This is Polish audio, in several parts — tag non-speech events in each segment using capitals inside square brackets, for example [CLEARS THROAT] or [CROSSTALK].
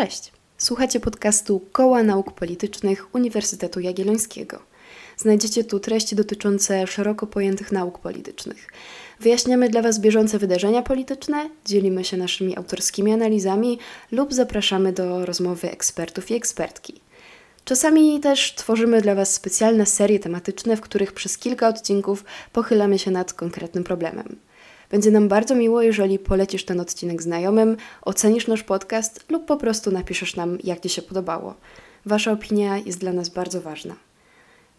Cześć. Słuchacie podcastu Koła Nauk Politycznych Uniwersytetu Jagiellońskiego. Znajdziecie tu treści dotyczące szeroko pojętych nauk politycznych. Wyjaśniamy dla Was bieżące wydarzenia polityczne, dzielimy się naszymi autorskimi analizami lub zapraszamy do rozmowy ekspertów i ekspertki. Czasami też tworzymy dla Was specjalne serie tematyczne, w których przez kilka odcinków pochylamy się nad konkretnym problemem. Będzie nam bardzo miło, jeżeli polecisz ten odcinek znajomym, ocenisz nasz podcast lub po prostu napiszesz nam, jak Ci się podobało. Wasza opinia jest dla nas bardzo ważna.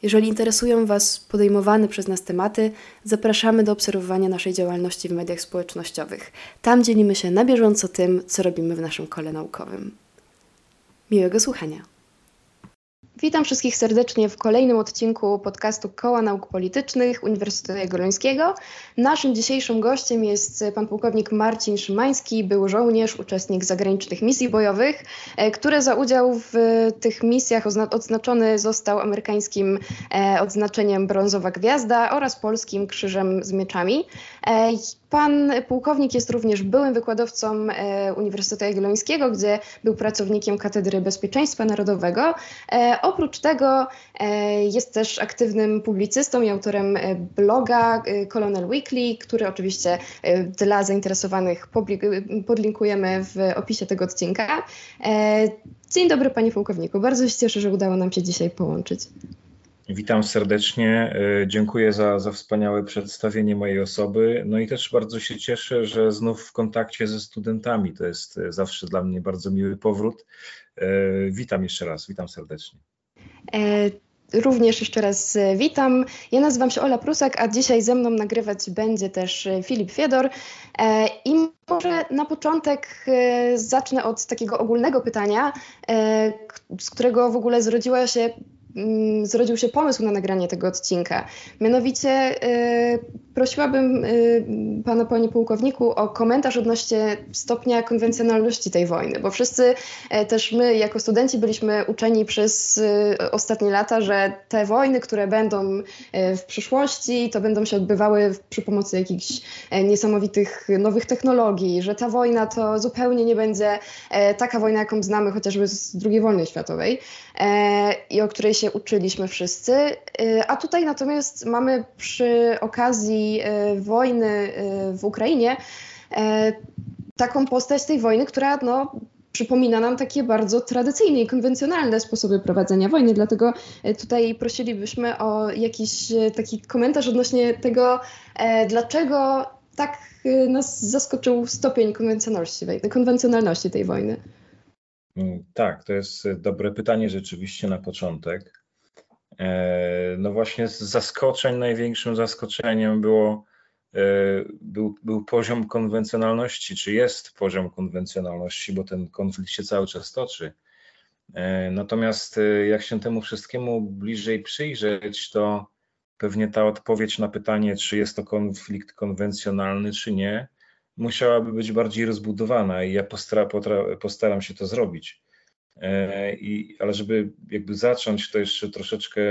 Jeżeli interesują Was podejmowane przez nas tematy, zapraszamy do obserwowania naszej działalności w mediach społecznościowych. Tam dzielimy się na bieżąco tym, co robimy w naszym kole naukowym. Miłego słuchania. Witam wszystkich serdecznie w kolejnym odcinku podcastu Koła Nauk Politycznych Uniwersytetu Jagiellońskiego. Naszym dzisiejszym gościem jest pan pułkownik Marcin Szymański, był żołnierz, uczestnik zagranicznych misji bojowych, e, który za udział w tych misjach odznaczony został amerykańskim e, odznaczeniem Brązowa Gwiazda oraz polskim Krzyżem z Mieczami. E, Pan pułkownik jest również byłym wykładowcą Uniwersytetu Jagiellońskiego, gdzie był pracownikiem Katedry Bezpieczeństwa Narodowego. E, oprócz tego e, jest też aktywnym publicystą i autorem bloga Colonel Weekly, który oczywiście dla zainteresowanych podlinkujemy w opisie tego odcinka. Dzień dobry panie pułkowniku, bardzo się cieszę, że udało nam się dzisiaj połączyć. Witam serdecznie. E, dziękuję za, za wspaniałe przedstawienie mojej osoby. No i też bardzo się cieszę, że znów w kontakcie ze studentami. To jest e, zawsze dla mnie bardzo miły powrót. E, witam jeszcze raz, witam serdecznie. Również jeszcze raz witam. Ja nazywam się Ola Prusak, a dzisiaj ze mną nagrywać będzie też Filip Fiedor. I może na początek zacznę od takiego ogólnego pytania, z którego w ogóle zrodziła się zrodził się pomysł na nagranie tego odcinka. Mianowicie y, prosiłabym y, pana, panie pułkowniku, o komentarz odnośnie stopnia konwencjonalności tej wojny, bo wszyscy, y, też my jako studenci byliśmy uczeni przez y, ostatnie lata, że te wojny, które będą y, w przyszłości, to będą się odbywały przy pomocy jakichś y, niesamowitych nowych technologii, że ta wojna to zupełnie nie będzie taka wojna, jaką znamy chociażby z II wojny światowej i o której się uczyliśmy wszyscy. Y, a tutaj natomiast mamy przy okazji y, wojny y, w Ukrainie taką postać tej wojny, która no, przypomina nam takie bardzo tradycyjne i konwencjonalne sposoby prowadzenia wojny. Dlatego tutaj prosilibyśmy o jakiś taki komentarz odnośnie tego, dlaczego tak nas zaskoczył stopień konwencjonalności, konwencjonalności tej wojny. Mm, tak, to jest dobre pytanie rzeczywiście na początek. E, no właśnie z zaskoczeń największym zaskoczeniem było, e, był, był poziom konwencjonalności, czy jest poziom konwencjonalności, bo ten konflikt się cały czas toczy. E, natomiast jak się temu wszystkiemu bliżej przyjrzeć, to pewnie ta odpowiedź na pytanie, czy jest to konflikt konwencjonalny, czy nie, musiałaby być bardziej rozbudowana i ja postara, postaram się to zrobić. E, I, ale żeby jakby zacząć, to jeszcze troszeczkę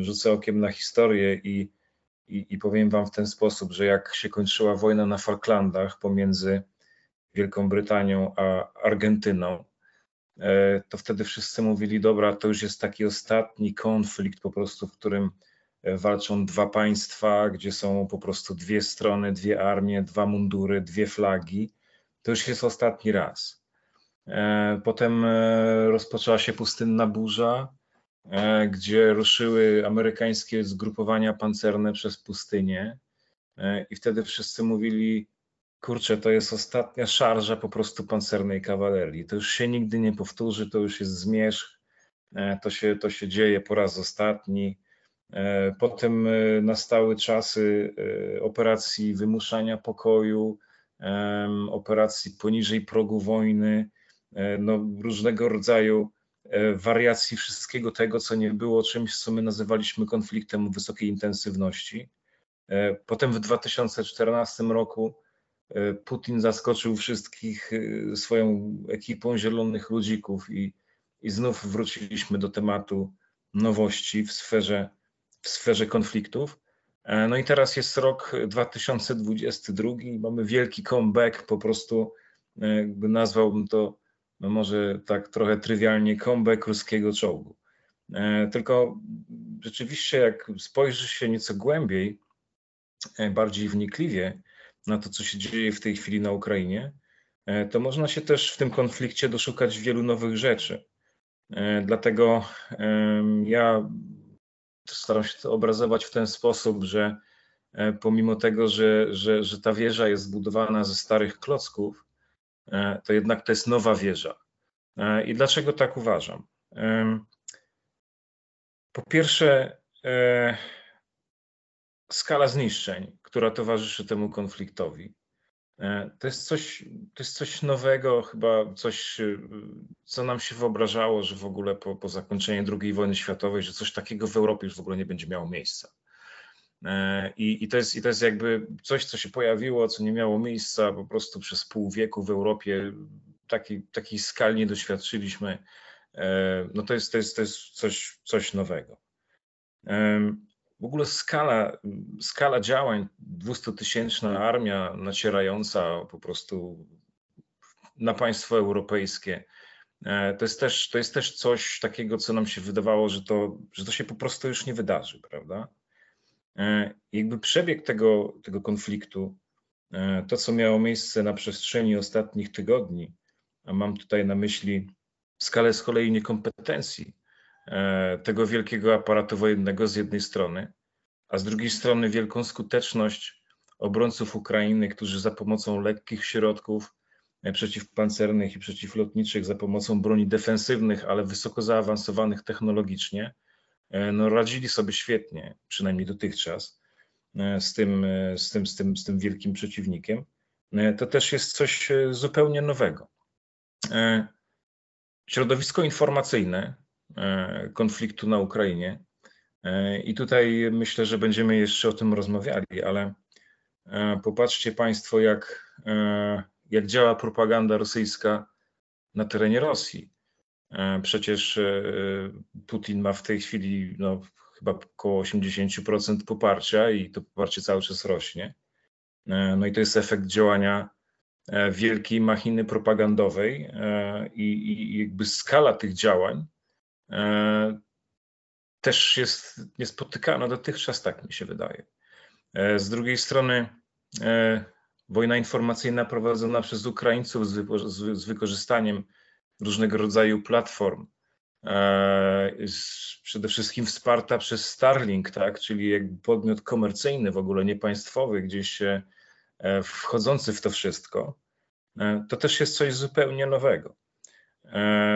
rzucę okiem na historię i, i, i, powiem Wam w ten sposób, że jak się kończyła wojna na Falklandach pomiędzy Wielką Brytanią a Argentyną, e, to wtedy wszyscy mówili, dobra, to już jest taki ostatni konflikt po prostu, w którym walczą dwa państwa, gdzie są po prostu dwie strony, dwie armie, dwa mundury, dwie flagi. To już jest ostatni raz. E, potem e, rozpoczęła się pustynna burza, e, gdzie ruszyły amerykańskie zgrupowania pancerne przez pustynię. I wtedy wszyscy mówili: Kurczę, to jest ostatnia szarża po prostu pancernej kawalerii. To już się nigdy nie powtórzy, to już jest zmierzch, to się, to się dzieje po raz ostatni. Potem nastały czasy operacji wymuszania pokoju, operacji poniżej progu wojny, E, no, różnego rodzaju e, wariacji wszystkiego tego, co nie było czymś, co my nazywaliśmy konfliktem wysokiej intensywności. E, potem w 2014 roku Putin zaskoczył wszystkich swoją ekipą zielonych ludzików i, i znów wróciliśmy do tematu nowości w sferze, w sferze konfliktów. No i teraz jest rok 2022 i mamy wielki comeback, po prostu jakby nazwałbym to no może tak trochę trywialnie, comeback ruskiego czołgu. Tylko rzeczywiście, jak spojrzy się nieco głębiej, bardziej wnikliwie na to, co się dzieje w tej chwili na Ukrainie, to można się też w tym konflikcie doszukać wielu nowych rzeczy. Dlatego ja staram się to obrazować w ten sposób, że e, pomimo tego, że, że, że ta wieża jest zbudowana ze starych klocków, e, to jednak to jest nowa wieża. E, I dlaczego tak uważam? Po pierwsze, skala zniszczeń, która towarzyszy temu konfliktowi. To jest coś, to jest coś nowego, chyba coś, co nam się wyobrażało, że w ogóle po, po zakończeniu II wojny światowej, że coś takiego w Europie już w ogóle nie będzie miało miejsca. I, i, to jest, I to jest jakby coś, co się pojawiło, co nie miało miejsca po prostu przez pół wieku w Europie. Takiej, takiej skali nie doświadczyliśmy. No to jest, to jest, to jest coś, coś nowego. W ogóle skala, skala działań, 200-tysięczna armia nacierająca po prostu na państwo europejskie, e, to jest, też, to jest też coś takiego, co nam się wydawało, że to, że to się po prostu już nie wydarzy, prawda? E, jakby przebieg tego, tego konfliktu, e, to co miało miejsce na przestrzeni ostatnich tygodni, a mam tutaj na myśli skalę z kolei niekompetencji tego wielkiego aparatu wojennego z jednej strony, a z drugiej strony wielką skuteczność obrońców Ukrainy, którzy za pomocą lekkich środków e, przeciwpancernych i przeciwlotniczych, za pomocą broni defensywnych, ale wysoko zaawansowanych technologicznie, e, no radzili sobie świetnie, przynajmniej dotychczas, z tym, z tym, z tym, z tym wielkim przeciwnikiem. To też jest coś zupełnie nowego. Środowisko informacyjne, E, konfliktu na Ukrainie. E, I tutaj myślę, że będziemy jeszcze o tym rozmawiali, ale e, popatrzcie Państwo, jak, jak działa propaganda rosyjska na terenie Rosji. Przecież Putin ma w tej chwili no, chyba około 80% poparcia i to poparcie cały czas rośnie. No i to jest efekt działania wielkiej machiny propagandowej i, i jakby skala tych działań E, też jest niespotykana dotychczas, tak mi się wydaje. E, z drugiej strony e, wojna informacyjna prowadzona przez Ukraińców z, wykorzystaniem różnego rodzaju platform, przede wszystkim wsparta przez Starlink, tak, czyli podmiot komercyjny, w ogóle niepaństwowy, gdzieś wchodzący w to wszystko, to też jest coś zupełnie nowego.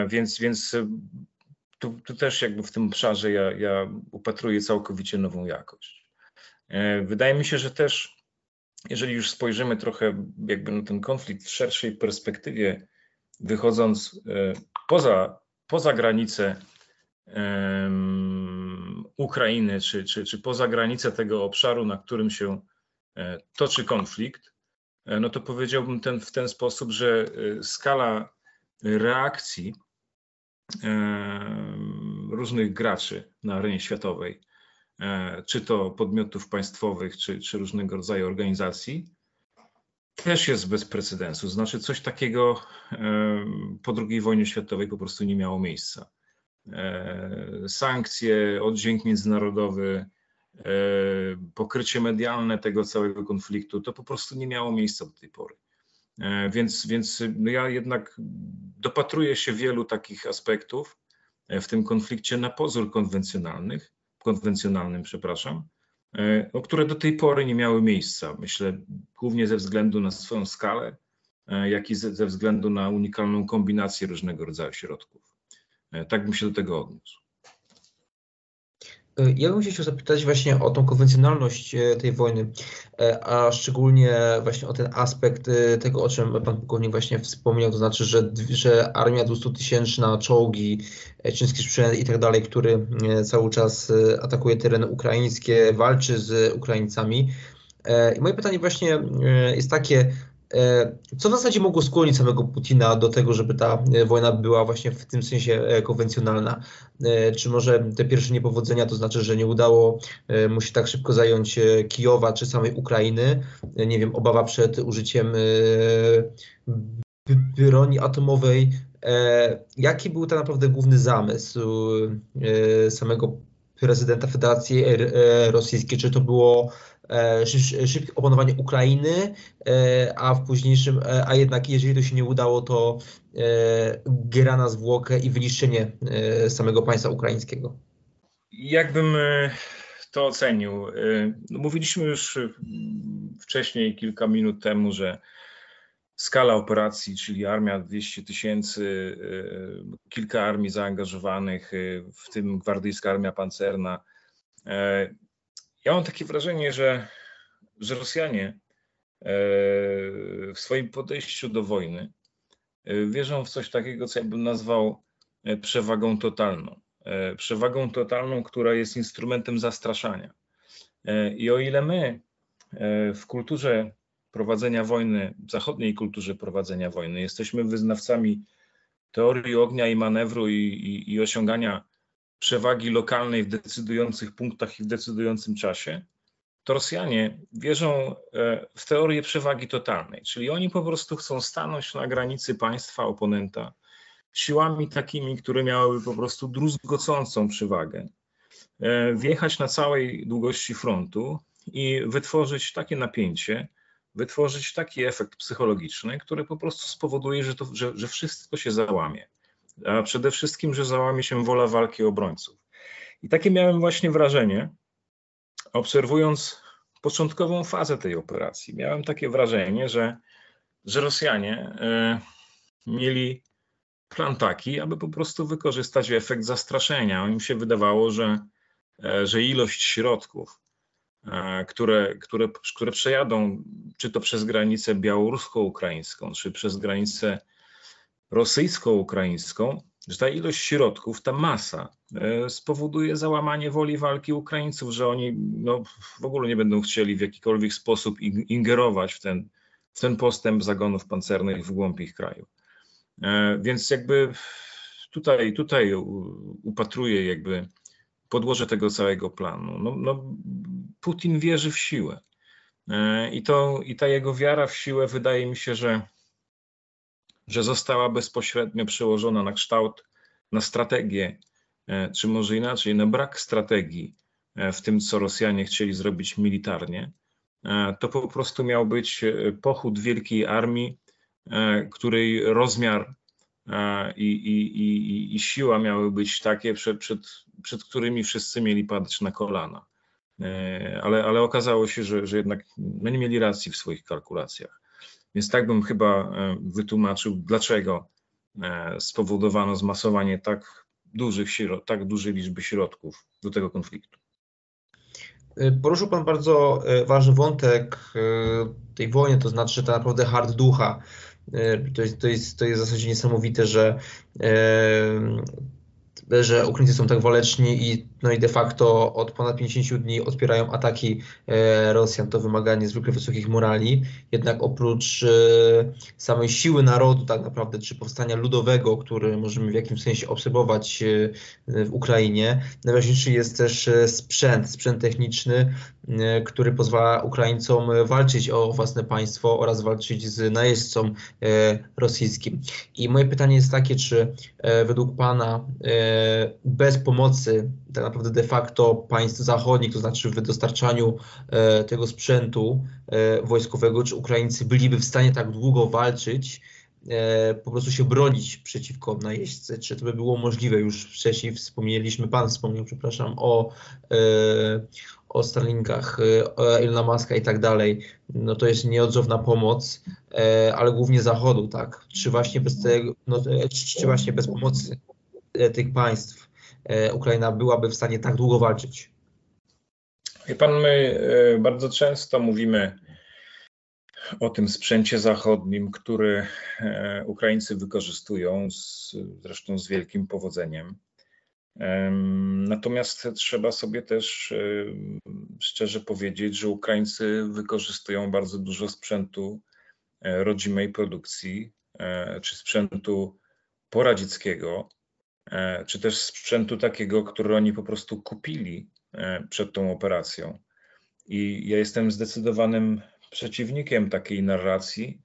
Więc, więc tu, tu też jakby w tym obszarze ja, ja upatruję całkowicie nową jakość. E, wydaje mi się, że też, jeżeli już spojrzymy trochę jakby na ten konflikt w szerszej perspektywie, wychodząc e, poza, poza granice Ukrainy, czy, czy, czy poza granice tego obszaru, na którym się e, toczy konflikt, no to powiedziałbym ten, w ten sposób, że skala reakcji różnych graczy na arenie światowej, e, czy to podmiotów państwowych, czy, czy różnego rodzaju organizacji, też jest bez precedensu. Znaczy, coś takiego po II wojnie światowej po prostu nie miało miejsca. E, sankcje, oddźwięk międzynarodowy, e, pokrycie medialne tego całego konfliktu, to po prostu nie miało miejsca do tej pory. Więc, więc no ja jednak dopatruję się wielu takich aspektów w tym konflikcie na pozór konwencjonalnych, konwencjonalnym, przepraszam, no, które do tej pory nie miały miejsca. Myślę głównie ze względu na swoją skalę, jak i ze, ze względu na unikalną kombinację różnego rodzaju środków. Tak bym się do tego odniósł. Ja bym chciał zapytać właśnie o tą konwencjonalność e, tej wojny, e, a szczególnie właśnie o ten aspekt e, tego, o czym pan pułkownik właśnie wspomniał, to znaczy, że, że armia 200-tysięczna, czołgi, ciężki sprzęt i tak dalej, który cały czas atakuje tereny ukraińskie, walczy z Ukraińcami. I moje pytanie właśnie jest takie, co w zasadzie mogło skłonić samego Putina do tego, żeby ta e, wojna była właśnie w tym sensie e, konwencjonalna? Czy może te pierwsze niepowodzenia to znaczy, że nie udało mu się tak szybko zająć Kijowa czy samej Ukrainy? Nie wiem, obawa przed użyciem broni atomowej, Jaki był tak naprawdę główny zamysł samego prezydenta Federacji Rosyjskiej? Czy to było szybkie opanowanie Ukrainy, a w późniejszym, a jednak jeżeli to się nie udało, to gra na zwłokę i wyniszczenie samego państwa ukraińskiego? Jakbym to ocenił? No, mówiliśmy już wcześniej, kilka minut temu, że skala operacji, czyli armia 200 tysięcy, kilka armii zaangażowanych, w tym gwardyjska armia pancerna. Ja mam takie wrażenie, że, że Rosjanie w swoim podejściu do wojny wierzą w coś takiego, co ja bym nazwał przewagą totalną. Przewagą totalną, która jest instrumentem zastraszania. I o ile my w kulturze prowadzenia wojny, w zachodniej kulturze prowadzenia wojny, jesteśmy wyznawcami teorii ognia i manewru i, i, i osiągania przewagi lokalnej w decydujących punktach i w decydującym czasie, to Rosjanie wierzą e, w teorię przewagi totalnej, czyli oni po prostu chcą stanąć na granicy państwa oponenta siłami takimi, które miałyby po prostu druzgocącą przewagę, e, wjechać na całej długości frontu i wytworzyć takie napięcie, wytworzyć taki efekt psychologiczny, który po prostu spowoduje, że, to, że, że wszystko się załamie. A przede wszystkim, że załamie się wola walki obrońców. I takie miałem właśnie wrażenie, obserwując początkową fazę tej operacji. Miałem takie wrażenie, że, że Rosjanie y, mieli plan taki, aby po prostu wykorzystać efekt zastraszenia. Im się wydawało, że, e, że ilość środków, e, które, które, które przejadą, czy to przez granicę białorusko-ukraińską, czy przez granicę rosyjsko-ukraińską, że ta ilość środków, ta masa e, spowoduje załamanie woli walki Ukraińców, że oni no, w ogóle nie będą chcieli w jakikolwiek sposób ingerować w ten, w ten postęp zagonów pancernych w głąb ich kraju. E, więc jakby tutaj, tutaj upatruję jakby podłoże tego całego planu. No, no, Putin wierzy w siłę. E, I, to, I ta jego wiara w siłę wydaje mi się, że, że została bezpośrednio przełożona na kształt, na strategię, e, czy może inaczej, na brak strategii w tym, co Rosjanie chcieli zrobić militarnie. To po prostu miał być pochód wielkiej armii, E, której rozmiar e, i, i, i, i siła miały być takie, przed, przed, przed którymi wszyscy mieli padać na kolana. E, ale, ale okazało się, że, że jednak no nie mieli racji w swoich kalkulacjach. Więc tak bym chyba wytłumaczył, dlaczego spowodowano zmasowanie tak dużych, tak dużej liczby środków do tego konfliktu. Poruszył Pan bardzo ważny wątek tej wojny, to znaczy tak naprawdę hard ducha E, to jest, to, jest, to jest w zasadzie niesamowite, że, e, że Ukraińcy są tak waleczni i, no i de facto od ponad 50 dni odpierają ataki e, Rosjan. To wymaga niezwykle wysokich morali. Jednak oprócz samej siły narodu, tak naprawdę, czy powstania ludowego, który możemy w jakimś sensie obserwować w Ukrainie, najważniejszy jest też sprzęt, sprzęt techniczny, E, który pozwala Ukraińcom walczyć o własne państwo oraz walczyć z najeźdźcą e, rosyjskim. I moje pytanie jest takie, czy e, według Pana bez pomocy tak naprawdę de facto państw zachodnich, to znaczy w dostarczaniu tego sprzętu wojskowego, czy Ukraińcy byliby w stanie tak długo walczyć, po prostu się bronić przeciwko najeźdźcy. Czy to by było możliwe? Już wcześniej wspomnieliśmy, Pan wspomniał, przepraszam, o, o Starlinkach, o Elona Muska i tak dalej, no to jest nieodzowna pomoc, e, ale głównie Zachodu, tak? Czy właśnie bez tego, no, e, czy właśnie bez pomocy e, tych państw Ukraina byłaby w stanie tak długo walczyć? Wie pan, my bardzo często mówimy o tym sprzęcie zachodnim, który Ukraińcy wykorzystują, z, zresztą z wielkim powodzeniem. Natomiast trzeba sobie też szczerze powiedzieć, że Ukraińcy wykorzystują bardzo dużo sprzętu e, rodzimej produkcji, e, czy sprzętu poradzieckiego, e, czy też sprzętu takiego, który oni po prostu kupili przed tą operacją. I ja jestem zdecydowanym przeciwnikiem takiej narracji,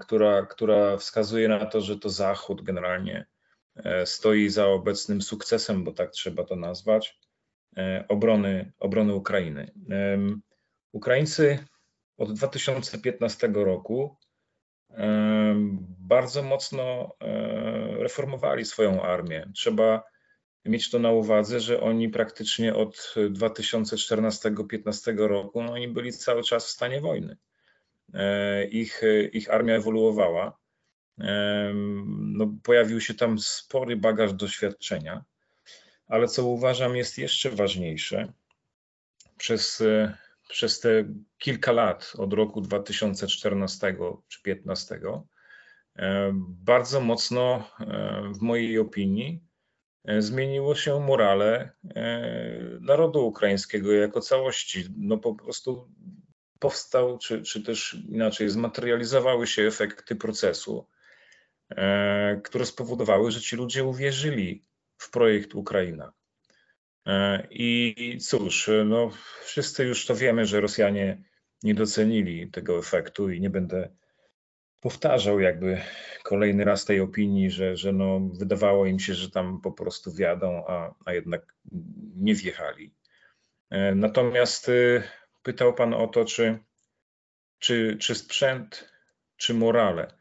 która, która wskazuje na to, że to Zachód generalnie stoi za obecnym sukcesem, bo tak trzeba to nazwać, obrony, obrony Ukrainy. Ukraińcy od 2015 roku bardzo mocno reformowali swoją armię. Trzeba mieć to na uwadze, że oni praktycznie od 2014-15 roku no, oni byli cały czas w stanie wojny. Ich, ich armia ewoluowała. No, pojawił się tam spory bagaż doświadczenia, ale co uważam jest jeszcze ważniejsze, przez, przez te kilka lat od roku 2014 czy 2015 e, bardzo mocno, e, w mojej opinii, E, zmieniło się morale narodu ukraińskiego jako całości. No po prostu powstał, czy, czy też inaczej, zmaterializowały się efekty procesu, które spowodowały, że ci ludzie uwierzyli w projekt Ukraina. I cóż, no wszyscy już to wiemy, że Rosjanie nie docenili tego efektu i nie będę powtarzał jakby kolejny raz tej opinii, że, że no wydawało im się, że tam po prostu wjadą, a, a jednak nie wjechali. E, natomiast y, pytał Pan o to, czy, czy, czy sprzęt, czy morale.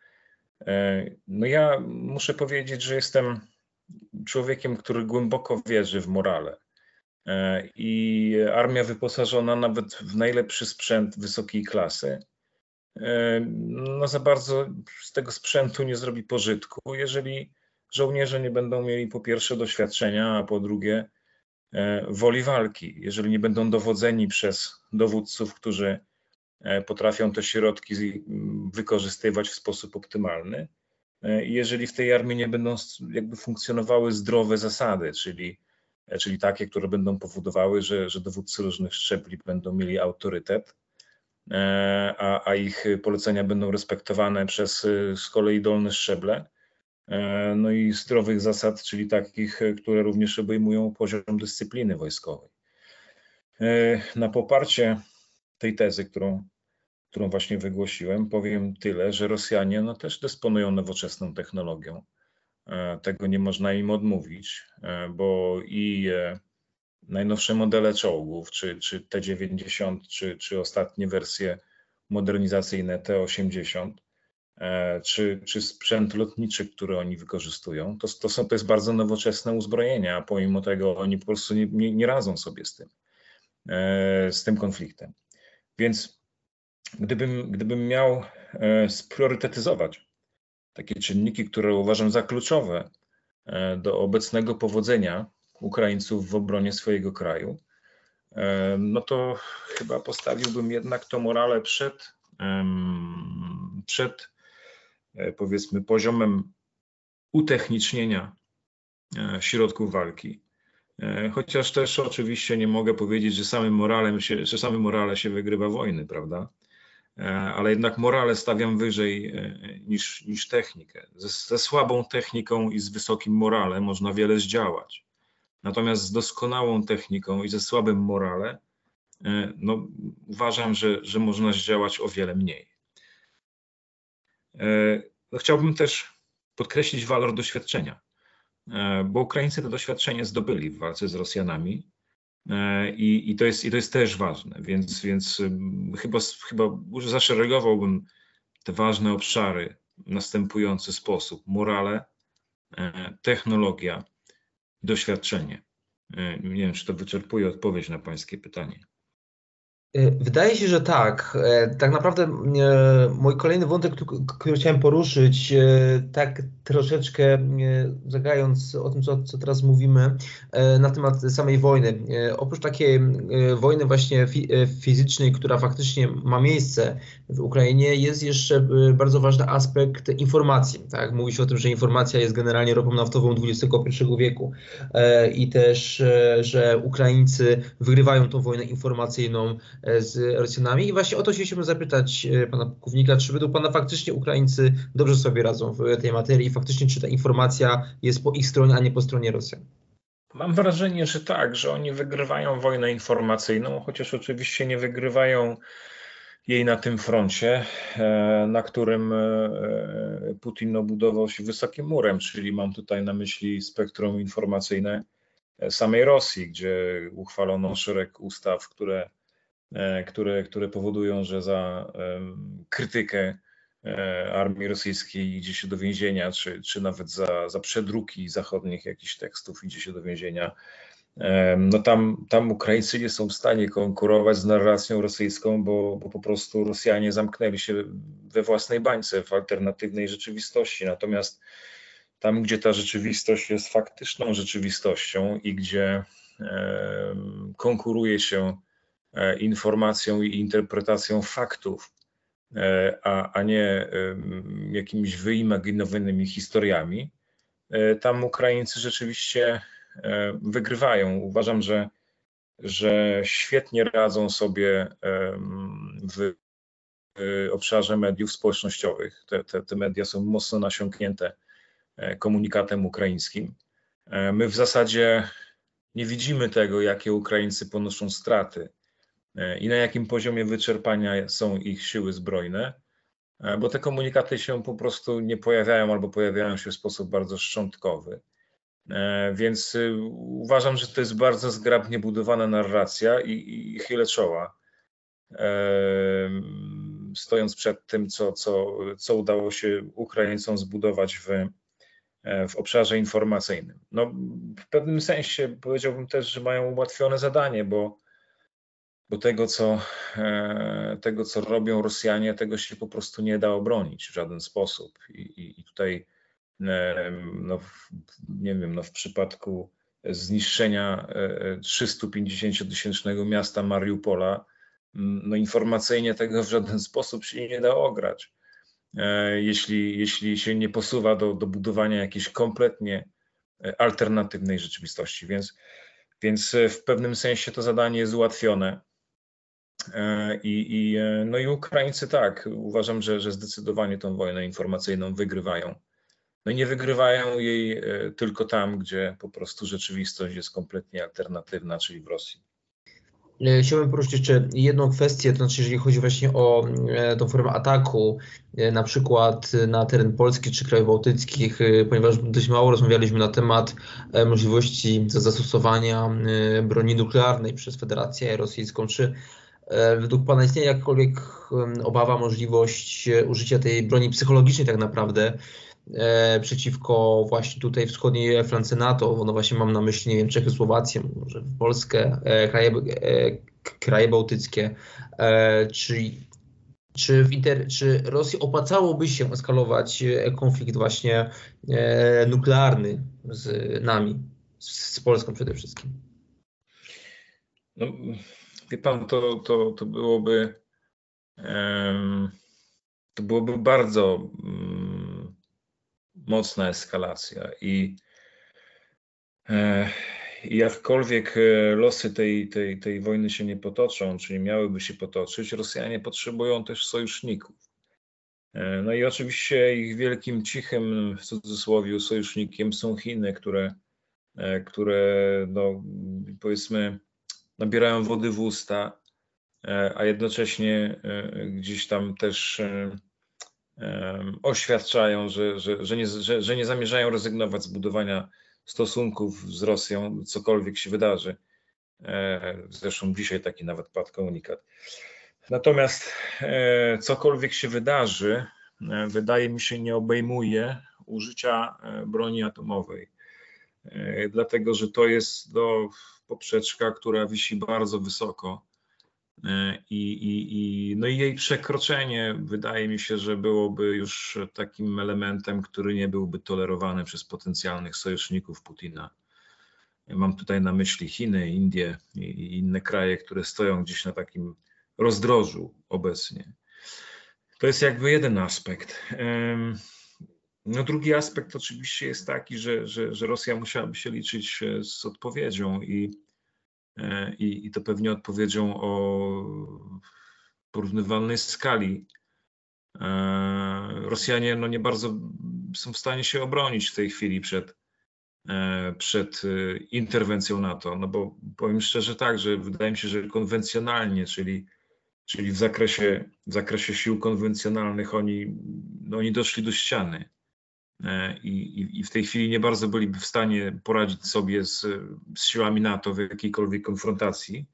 E, no ja muszę powiedzieć, że jestem człowiekiem, który głęboko wierzy w morale. E, I armia wyposażona nawet w najlepszy sprzęt wysokiej klasy no za bardzo z tego sprzętu nie zrobi pożytku, jeżeli żołnierze nie będą mieli po pierwsze doświadczenia, a po drugie e, woli walki. Jeżeli nie będą dowodzeni przez dowódców, którzy e, potrafią te środki wykorzystywać w sposób optymalny, e, jeżeli w tej armii nie będą jakby funkcjonowały zdrowe zasady, czyli, czyli takie, które będą powodowały, że, że dowódcy różnych szczebli będą mieli autorytet, E, a, a ich polecenia będą respektowane przez e, z kolei dolne szczeble. E, no i zdrowych zasad, czyli takich, które również obejmują poziom dyscypliny wojskowej. Na poparcie tej tezy, którą, którą właśnie wygłosiłem, powiem tyle, że Rosjanie no, też dysponują nowoczesną technologią. Tego nie można im odmówić, bo i najnowsze modele czołgów, czy, czy T90, czy, czy ostatnie wersje modernizacyjne T80, e, czy, czy sprzęt lotniczy, który oni wykorzystują, to, to, są, to jest bardzo nowoczesne uzbrojenie, a pomimo tego oni po prostu nie, nie, nie radzą sobie z tym, e, z tym konfliktem. Więc gdybym, gdybym miał e, spriorytetyzować takie czynniki, które uważam za kluczowe do obecnego powodzenia Ukraińców w obronie swojego kraju, e, no to chyba postawiłbym jednak to morale przed, przed e, powiedzmy poziomem utechnicznienia e, środków walki. Chociaż też oczywiście nie mogę powiedzieć, że samym moralem się, że samym morale się wygrywa wojny, prawda? Ale jednak morale stawiam wyżej niż, niż technikę. Ze, ze słabą techniką i z wysokim morale można wiele zdziałać. Natomiast z doskonałą techniką i ze słabym morale, e, no, uważam, że, że można zdziałać o wiele mniej. E, no, chciałbym też podkreślić walor doświadczenia, e, bo Ukraińcy to doświadczenie zdobyli w walce z Rosjanami i, i, to, jest, i to jest też ważne, więc, więc chyba, chyba zaszeregowałbym te ważne obszary w następujący sposób: morale, technologia, doświadczenie. E, nie wiem, czy to wyczerpuje odpowiedź na Pańskie pytanie. E, wydaje się, że tak. E, tak naprawdę mój kolejny wątek, który chciałem poruszyć, tak troszeczkę zagając o tym, co, co teraz mówimy na temat samej wojny. Oprócz takiej wojny właśnie fizycznej, która faktycznie ma miejsce w Ukrainie, jest jeszcze bardzo ważny aspekt informacji. Tak? Mówi się o tym, że informacja jest generalnie ropą naftową XXI wieku i też, że Ukraińcy wygrywają tą wojnę informacyjną E, z Rosjanami. I właśnie o to chcieliśmy zapytać e, pana pułkownika, czy według pana faktycznie Ukraińcy dobrze sobie radzą w tej materii i faktycznie czy ta informacja jest po ich stronie, a nie po stronie Rosjan? Mam wrażenie, że tak, że oni wygrywają wojnę informacyjną, chociaż oczywiście nie wygrywają jej na tym froncie, na którym Putin obudował się wysokim murem, czyli mam tutaj na myśli spektrum informacyjne samej Rosji, gdzie uchwalono szereg ustaw, które, które, które powodują, że za krytykę E, armii rosyjskiej idzie się do więzienia, czy, czy nawet za, za przedruki zachodnich jakichś tekstów idzie się do więzienia. E, no tam, tam Ukraińcy nie są w stanie konkurować z narracją rosyjską, bo, bo po prostu Rosjanie zamknęli się we własnej bańce, w alternatywnej rzeczywistości. Natomiast tam, gdzie ta rzeczywistość jest faktyczną rzeczywistością i gdzie e, konkuruje się informacją i interpretacją faktów, E, a, a nie jakimiś wyimaginowanymi historiami, e, tam Ukraińcy rzeczywiście e, wygrywają. Uważam, że, że świetnie radzą sobie w obszarze mediów społecznościowych. Te, te, te media są mocno nasiąknięte komunikatem ukraińskim. My w zasadzie nie widzimy tego, jakie Ukraińcy ponoszą straty E, i na jakim poziomie wyczerpania są ich siły zbrojne, e, bo te komunikaty się po prostu nie pojawiają albo pojawiają się w sposób bardzo szczątkowy. E, więc y, uważam, że to jest bardzo zgrabnie budowana narracja i, i chylę czoła, stojąc przed tym, co, co, co udało się Ukraińcom zbudować w, w obszarze informacyjnym. No, w pewnym sensie powiedziałbym też, że mają ułatwione zadanie, bo bo tego co, e, tego, co robią Rosjanie, tego się po prostu nie da obronić w żaden sposób. I, i, i tutaj, e, no, nie wiem, no, w przypadku zniszczenia 350-tysięcznego e, miasta Mariupola, no, informacyjnie tego w żaden sposób się nie da ograć. Jeśli, jeśli się nie posuwa do, do budowania jakiejś kompletnie alternatywnej rzeczywistości. Więc, więc w pewnym sensie to zadanie jest ułatwione. E, I, i, e, no i Ukraińcy tak, uważam, że, że zdecydowanie tą wojnę informacyjną wygrywają. No i nie wygrywają jej e, tylko tam, gdzie po prostu rzeczywistość jest kompletnie alternatywna, czyli w Rosji. Chciałbym poruszyć jeszcze jedną kwestię, to znaczy jeżeli chodzi właśnie o tą formę ataku, na przykład na teren Polski czy krajów bałtyckich, ponieważ dość mało rozmawialiśmy na temat możliwości zastosowania broni nuklearnej przez Federację Rosyjską. Czy według Pana istnieje jakakolwiek obawa, możliwość e, użycia tej broni psychologicznej tak naprawdę e, przeciwko właśnie tutaj wschodniej flance NATO, no właśnie mam na myśli, nie wiem, Czechy, Słowację, może Polskę, kraje, kraje bałtyckie, czy, czy, w inter, czy Rosji opłacałoby się eskalować konflikt właśnie nuklearny z nami, z, z Polską przede wszystkim? No, Wie pan, to, to, to byłoby to byłoby bardzo mm, mocna eskalacja i e, jakkolwiek e, losy tej, tej, tej wojny się nie potoczą, czyli miałyby się potoczyć, Rosjanie potrzebują też sojuszników. E, no i oczywiście ich wielkim, cichym, w cudzysłowie, sojusznikiem są Chiny, które, które no, powiedzmy, nabierają wody w usta, e, a jednocześnie e, gdzieś tam też e, oświadczają, że, że, że, nie, że, że nie zamierzają rezygnować z budowania stosunków z Rosją, cokolwiek się wydarzy. Zresztą dzisiaj taki nawet padł komunikat. Natomiast cokolwiek się wydarzy, wydaje mi się, nie obejmuje użycia broni atomowej. Dlatego, że to jest do poprzeczka, która wisi bardzo wysoko. E, I, i, i, no i jej przekroczenie wydaje mi się, że byłoby już takim elementem, który nie byłby tolerowany przez potencjalnych sojuszników Putina. Mam tutaj na myśli Chiny, Indie i inne kraje, które stoją gdzieś na takim rozdrożu obecnie. To jest jakby jeden aspekt. No drugi aspekt oczywiście jest taki, że, że, że Rosja musiałaby się liczyć e, z odpowiedzią i, e, i, i to pewnie odpowiedzią o porównywalnej skali. E, Rosjanie no nie bardzo są w stanie się obronić w tej chwili przed, przed interwencją NATO, no bo powiem szczerze tak, że wydaje mi się, że konwencjonalnie, czyli, czyli w zakresie, w zakresie sił konwencjonalnych oni, no oni doszli do ściany. E, I, i, w tej chwili nie bardzo byliby w stanie poradzić sobie z, z siłami NATO w jakiejkolwiek konfrontacji.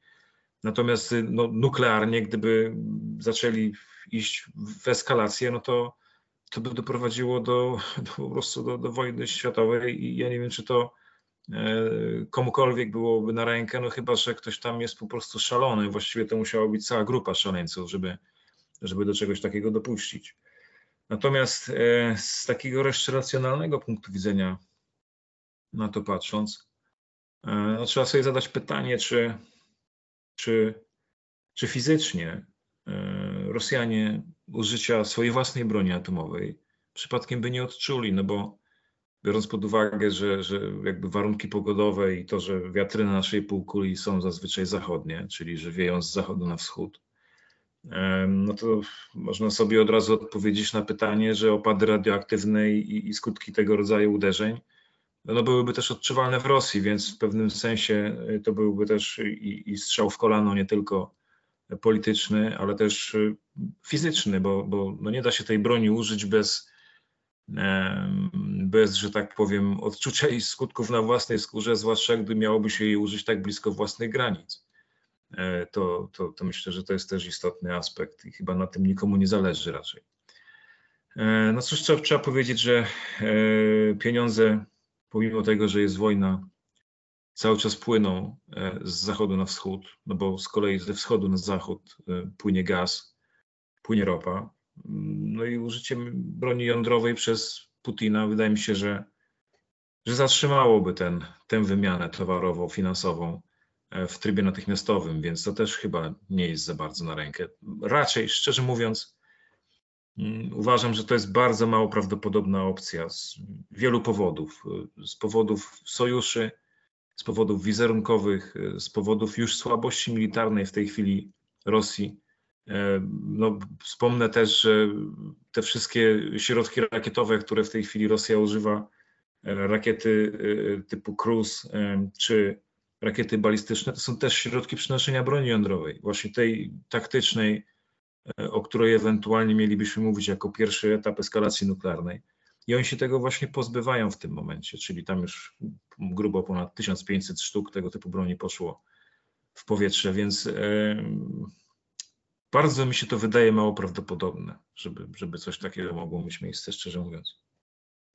Natomiast no, nuklearnie, gdyby zaczęli iść w eskalację, no to, to by doprowadziło do, do po prostu do, do wojny światowej i ja nie wiem, czy to e, komukolwiek byłoby na rękę, no chyba, że ktoś tam jest po prostu szalony. Właściwie to musiała być cała grupa szaleńców, żeby, żeby do czegoś takiego dopuścić. Natomiast e, z takiego racjonalnego punktu widzenia na to patrząc, e, no trzeba sobie zadać pytanie, czy, czy, czy fizycznie e, Rosjanie użycia swojej własnej broni atomowej przypadkiem by nie odczuli, no bo biorąc pod uwagę, że, że jakby warunki pogodowe i to, że wiatry na naszej półkuli są zazwyczaj zachodnie, czyli że wieją z zachodu na wschód, no to można sobie od razu odpowiedzieć na pytanie, że opady radioaktywne i, i skutki tego rodzaju uderzeń no byłyby też odczuwalne w Rosji, więc w pewnym sensie y, to byłby też i, i strzał w kolano nie tylko polityczny, ale też y, fizyczny, bo, bo no nie da się tej broni użyć bez, bez, że tak powiem, odczucia i skutków na własnej skórze, zwłaszcza gdy miałoby się jej użyć tak blisko własnych granic. E, to, to, to myślę, że to jest też istotny aspekt i chyba na tym nikomu nie zależy raczej. E, no cóż, trzeba, trzeba powiedzieć, że e, pieniądze, pomimo tego, że jest wojna, cały czas płyną z zachodu na wschód, no bo z kolei ze wschodu na zachód płynie gaz, płynie ropa. No i użycie broni jądrowej przez Putina wydaje mi się, że, że zatrzymałoby ten, tę wymianę towarową, finansową E, w trybie natychmiastowym, więc to też chyba nie jest za bardzo na rękę. Raczej, szczerze mówiąc, mm, uważam, że to jest bardzo mało prawdopodobna opcja z wielu powodów. Z powodów sojuszy, z powodów wizerunkowych, z powodów już słabości militarnej w tej chwili Rosji. E, no, wspomnę też, że te wszystkie środki rakietowe, które w tej chwili Rosja używa, e, rakiety typu Cruz czy rakiety balistyczne to są też środki przenoszenia broni jądrowej, właśnie tej taktycznej, e, o której ewentualnie mielibyśmy mówić jako pierwszy etap eskalacji nuklearnej. I oni się tego właśnie pozbywają w tym momencie, czyli tam już grubo ponad 1500 sztuk tego typu broni poszło w powietrze, więc e, bardzo mi się to wydaje mało prawdopodobne, żeby, żeby coś takiego mogło mieć miejsce, szczerze mówiąc.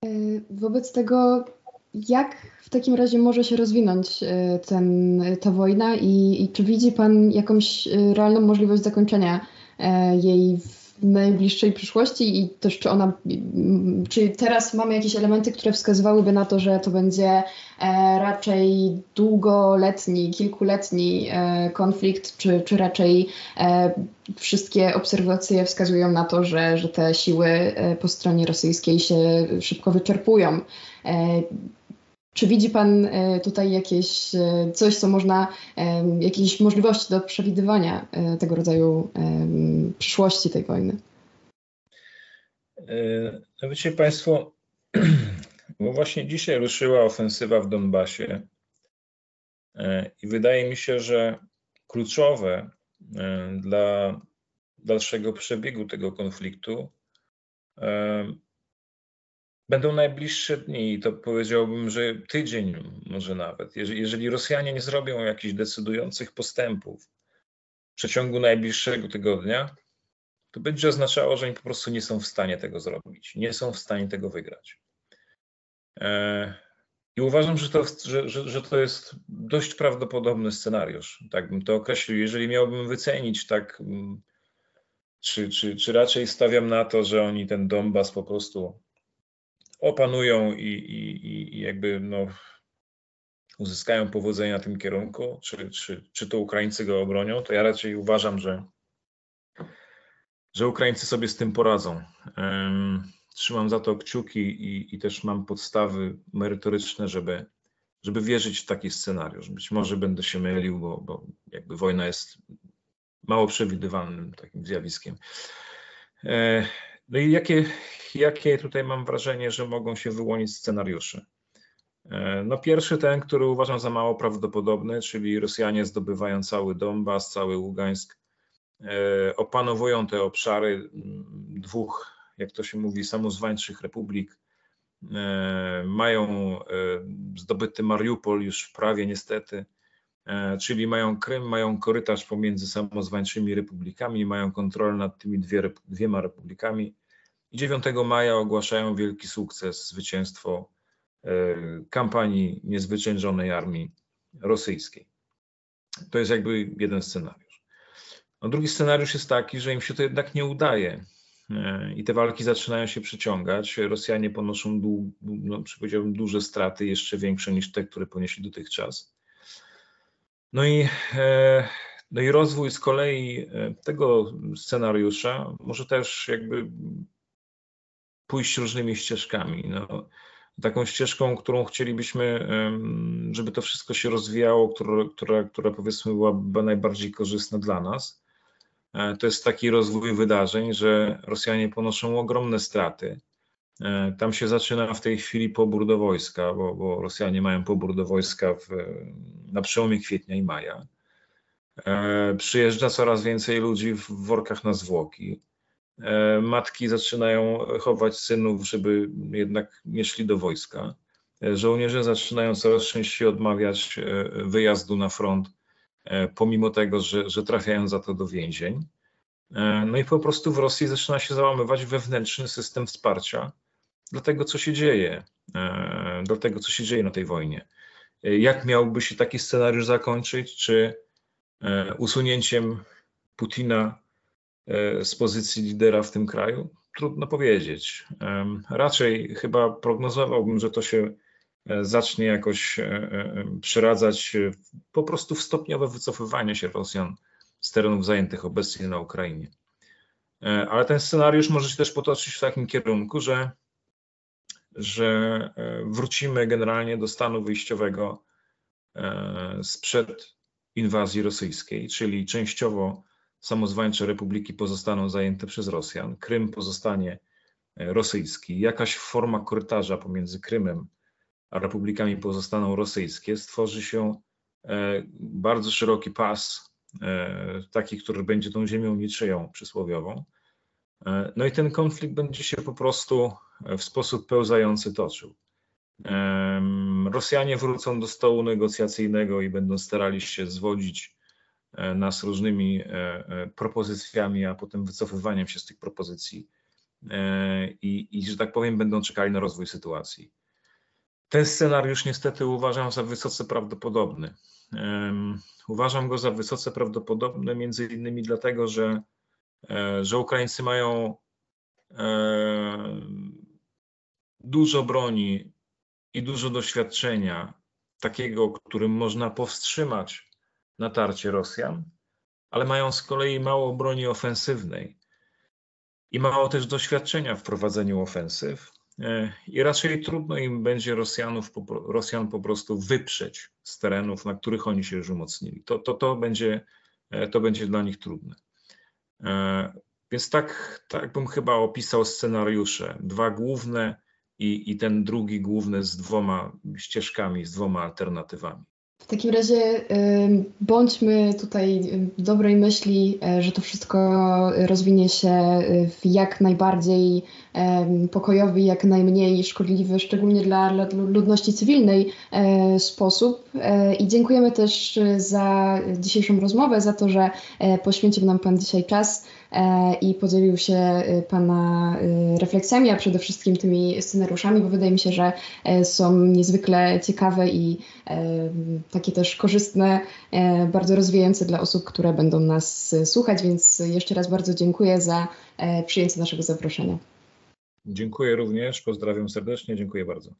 E, wobec tego jak w takim razie może się rozwinąć e, ten, ta wojna i, i czy widzi Pan jakąś e, realną możliwość zakończenia e, jej w najbliższej przyszłości i też czy ona, czy teraz mamy jakieś elementy, które wskazywałyby na to, że to będzie raczej długoletni, kilkuletni konflikt, czy, czy raczej wszystkie obserwacje wskazują na to, że, że te siły po stronie rosyjskiej się szybko wyczerpują. Czy widzi Pan e, tutaj jakieś e, coś, co można, e, jakieś możliwości do przewidywania tego rodzaju przyszłości tej wojny? No wiecie Państwo, [CLEARS THROAT] bo właśnie dzisiaj ruszyła ofensywa w Donbasie i wydaje mi się, że kluczowe dla dalszego przebiegu tego konfliktu Będą najbliższe dni, to powiedziałbym, że tydzień może nawet. Jeżeli, jeżeli Rosjanie nie zrobią jakichś decydujących postępów w przeciągu najbliższego tygodnia, to będzie oznaczało, że oni po prostu nie są w stanie tego zrobić, nie są w stanie tego wygrać. E, I uważam, że to, że, że, że to jest dość prawdopodobny scenariusz. Tak bym to określił. Jeżeli miałbym wycenić, tak, mm, czy, czy, czy raczej stawiam na to, że oni ten Donbas po prostu opanują i, i, i jakby no, uzyskają powodzenia w tym kierunku, czy, czy, czy to Ukraińcy go obronią, to ja raczej uważam, że, że Ukraińcy sobie z tym poradzą. Trzymam za to kciuki i, i też mam podstawy merytoryczne, żeby, żeby wierzyć w taki scenariusz. Być może będę się mylił, bo, bo jakby wojna jest mało przewidywalnym takim zjawiskiem. E, no i jakie, jakie tutaj mam wrażenie, że mogą się wyłonić scenariusze? E, no pierwszy ten, który uważam za mało prawdopodobny, czyli Rosjanie zdobywają cały Donbas, cały Ługańsk opanowują te obszary dwóch, jak to się mówi, samozwańczych republik. Mają zdobyty Mariupol już prawie niestety, czyli mają Krym, mają korytarz pomiędzy samozwańczymi republikami, mają kontrolę nad tymi dwie, dwiema republikami. I 9 maja ogłaszają wielki sukces, zwycięstwo kampanii niezwyciężonej armii rosyjskiej. To jest jakby jeden scenariusz. No drugi scenariusz jest taki, że im się to jednak nie udaje e, i te walki zaczynają się przyciągać. Rosjanie ponoszą, dłu, no, duże straty, jeszcze większe niż te, które ponieśli dotychczas. No i, e, no i rozwój z kolei e, tego scenariusza może też jakby pójść różnymi ścieżkami. No, taką ścieżką, którą chcielibyśmy, żeby to wszystko się rozwijało, która, która, która powiedzmy byłaby najbardziej korzystna dla nas. E, to jest taki rozwój wydarzeń, że Rosjanie ponoszą ogromne straty. E, tam się zaczyna w tej chwili pobór do wojska, bo, bo Rosjanie mają pobór do wojska w, na przełomie kwietnia i maja. E, przyjeżdża coraz więcej ludzi w workach na zwłoki. E, matki zaczynają chować synów, żeby jednak nie szli do wojska. E, żołnierze zaczynają coraz częściej odmawiać e, wyjazdu na front, pomimo tego, że, że trafiają za to do więzień. No i po prostu w Rosji zaczyna się załamywać wewnętrzny system wsparcia dla tego, co się dzieje, dla tego, co się dzieje na tej wojnie. Jak miałby się taki scenariusz zakończyć? Czy usunięciem Putina z pozycji lidera w tym kraju? Trudno powiedzieć. Raczej chyba prognozowałbym, że to się e, zacznie jakoś e, przeradzać po prostu w stopniowe wycofywanie się Rosjan z terenów zajętych obecnie na Ukrainie. Ale ten scenariusz może się też potoczyć w takim kierunku, że, że wrócimy generalnie do stanu wyjściowego sprzed inwazji rosyjskiej, czyli częściowo samozwańcze republiki pozostaną zajęte przez Rosjan, Krym pozostanie e, rosyjski, jakaś forma korytarza pomiędzy Krymem a republikami pozostaną rosyjskie, stworzy się e, bardzo szeroki pas, e, taki, który będzie tą ziemią niczyją przysłowiową. No i ten konflikt będzie się po prostu w sposób pełzający toczył. Rosjanie wrócą do stołu negocjacyjnego i będą starali się zwodzić nas różnymi e, e, propozycjami, a potem wycofywaniem się z tych propozycji i, i, że tak powiem, będą czekali na rozwój sytuacji. Ten scenariusz niestety uważam za wysoce prawdopodobny. Uważam go za wysoce prawdopodobny między innymi dlatego, że, że Ukraińcy mają dużo broni i dużo doświadczenia takiego, którym można powstrzymać natarcie Rosjan, ale mają z kolei mało broni ofensywnej i mało też doświadczenia w prowadzeniu ofensyw. E, I raczej trudno im będzie Rosjanów, Rosjan po prostu wyprzeć z terenów, na których oni się już umocnili. To, to, to, będzie, e, to będzie dla nich trudne. E, więc tak, tak bym chyba opisał scenariusze. Dwa główne i, i ten drugi główny z dwoma ścieżkami, z dwoma alternatywami. W takim razie bądźmy tutaj dobrej myśli, e, że to wszystko rozwinie się w jak najbardziej pokojowy, jak najmniej szkodliwy, szczególnie dla, dla ludności cywilnej e, sposób. E, I dziękujemy też za dzisiejszą rozmowę, za to, że poświęcił nam Pan dzisiaj czas. E, i podzielił się e, Pana e, refleksjami, a przede wszystkim tymi scenariuszami, bo wydaje mi się, że są niezwykle ciekawe i takie też korzystne, bardzo rozwijające dla osób, które będą nas słuchać, więc jeszcze raz bardzo dziękuję za przyjęcie naszego zaproszenia. Dziękuję również, pozdrawiam serdecznie, dziękuję bardzo.